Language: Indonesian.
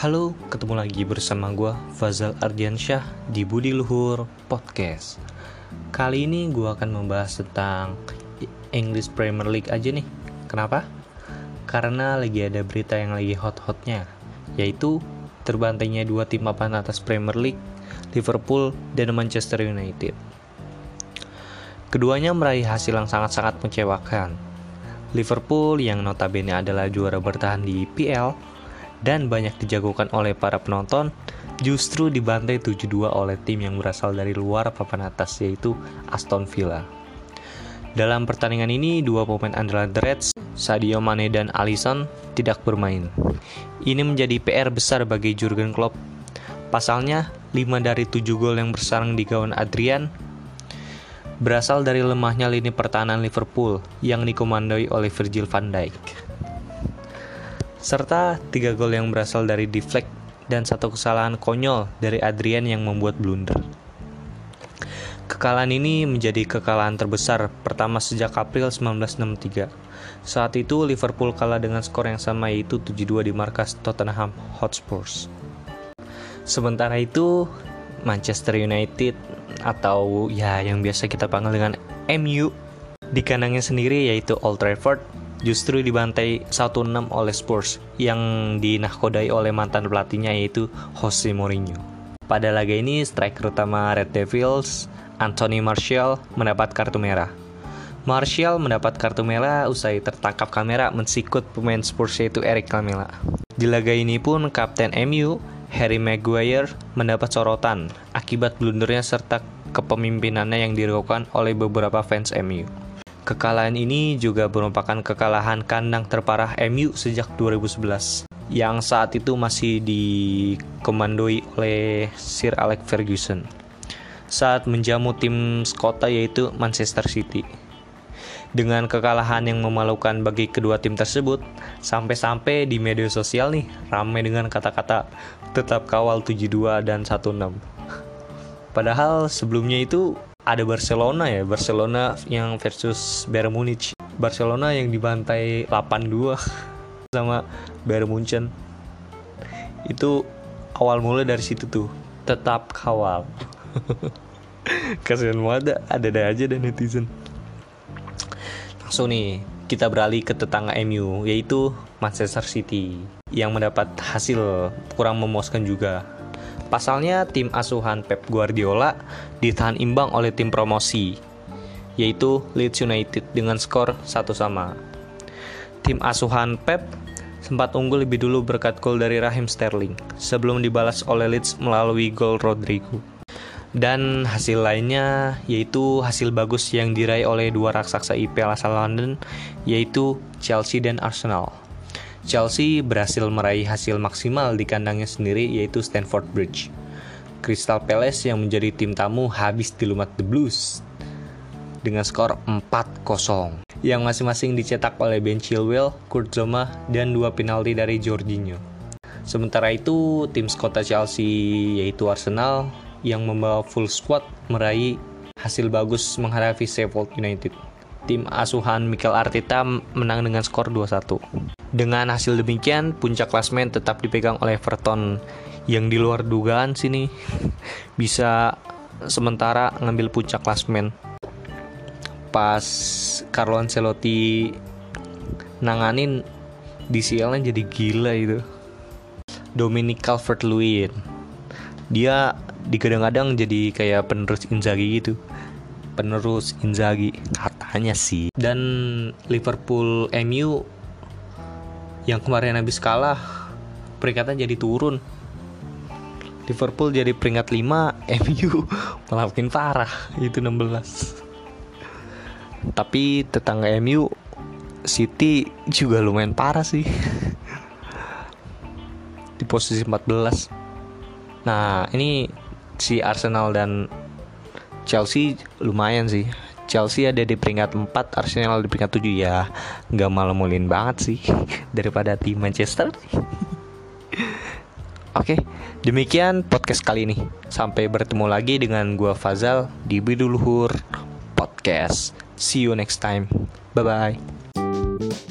Halo, ketemu lagi bersama gue Fazal Ardiansyah di Budi Luhur Podcast. Kali ini gue akan membahas tentang English Premier League aja nih. Kenapa? Karena lagi ada berita yang lagi hot-hotnya Yaitu terbantainya dua tim papan atas Premier League Liverpool dan Manchester United. Keduanya meraih hasil yang sangat-sangat mengecewakan. Liverpool yang notabene adalah juara bertahan di PL dan banyak dijagokan oleh para penonton justru dibantai 7-2 oleh tim yang berasal dari luar papan atas yaitu Aston Villa. Dalam pertandingan ini, dua pemain andalan The Reds, Sadio Mane dan Alisson, tidak bermain. Ini menjadi PR besar bagi Jurgen Klopp. Pasalnya, 5 dari 7 gol yang bersarang di gawang Adrian berasal dari lemahnya lini pertahanan Liverpool yang dikomandoi oleh Virgil van Dijk. Serta tiga gol yang berasal dari deflect dan satu kesalahan konyol dari Adrian yang membuat blunder. Kekalahan ini menjadi kekalahan terbesar pertama sejak April 1963. Saat itu Liverpool kalah dengan skor yang sama yaitu 7-2 di markas Tottenham Hotspurs. Sementara itu, Manchester United atau ya yang biasa kita panggil dengan MU di kandangnya sendiri yaitu Old Trafford justru dibantai 1-6 oleh Spurs yang dinahkodai oleh mantan pelatihnya yaitu Jose Mourinho. Pada laga ini striker utama Red Devils Anthony Martial mendapat kartu merah. Martial mendapat kartu merah usai tertangkap kamera mensikut pemain Spurs yaitu Eric Lamela. Di laga ini pun kapten MU Harry Maguire mendapat sorotan akibat blundernya serta kepemimpinannya yang dilakukan oleh beberapa fans MU. Kekalahan ini juga merupakan kekalahan kandang terparah MU sejak 2011 yang saat itu masih dikomandoi oleh Sir Alex Ferguson saat menjamu tim Skota yaitu Manchester City. Dengan kekalahan yang memalukan bagi kedua tim tersebut, sampai-sampai di media sosial nih ramai dengan kata-kata tetap kawal 72 dan 16. Padahal sebelumnya itu ada Barcelona ya, Barcelona yang versus Bayern Munich. Barcelona yang dibantai 8-2 sama Bayern Munchen. Itu awal mula dari situ tuh, tetap kawal. Kasihan banget ada-ada aja dan netizen. Langsung nih, kita beralih ke tetangga MU, yaitu Manchester City, yang mendapat hasil kurang memuaskan juga. Pasalnya, tim asuhan Pep Guardiola ditahan imbang oleh tim promosi, yaitu Leeds United dengan skor satu sama. Tim asuhan Pep sempat unggul lebih dulu berkat gol dari Raheem Sterling, sebelum dibalas oleh Leeds melalui gol Rodrigo. Dan hasil lainnya yaitu hasil bagus yang diraih oleh dua raksasa IPL asal London yaitu Chelsea dan Arsenal. Chelsea berhasil meraih hasil maksimal di kandangnya sendiri yaitu Stamford Bridge. Crystal Palace yang menjadi tim tamu habis dilumat The Blues dengan skor 4-0 yang masing-masing dicetak oleh Ben Chilwell, Kurt Zouma, dan dua penalti dari Jorginho. Sementara itu, tim Skota Chelsea yaitu Arsenal yang membawa full squad meraih hasil bagus menghadapi Sheffield United. Tim asuhan Mikel Arteta menang dengan skor 2-1. Dengan hasil demikian, puncak klasmen tetap dipegang oleh Everton yang di luar dugaan sini bisa sementara ngambil puncak klasmen. Pas Carlo Ancelotti nanganin DCL-nya jadi gila itu. Dominic Calvert-Lewin. Dia digadang-gadang jadi kayak penerus Inzaghi gitu penerus Inzaghi katanya sih dan Liverpool MU yang kemarin habis kalah peringkatnya jadi turun. Liverpool jadi peringkat 5 MU malah makin parah itu 16 tapi tetangga MU City juga lumayan parah sih. Di posisi 14 nah ini si Arsenal dan Chelsea lumayan sih Chelsea ada di peringkat 4 Arsenal di peringkat 7 ya nggak malam-mulin banget sih daripada tim Manchester Oke, demikian podcast kali ini. Sampai bertemu lagi dengan gua Fazal di Biduluhur Podcast. See you next time. Bye bye.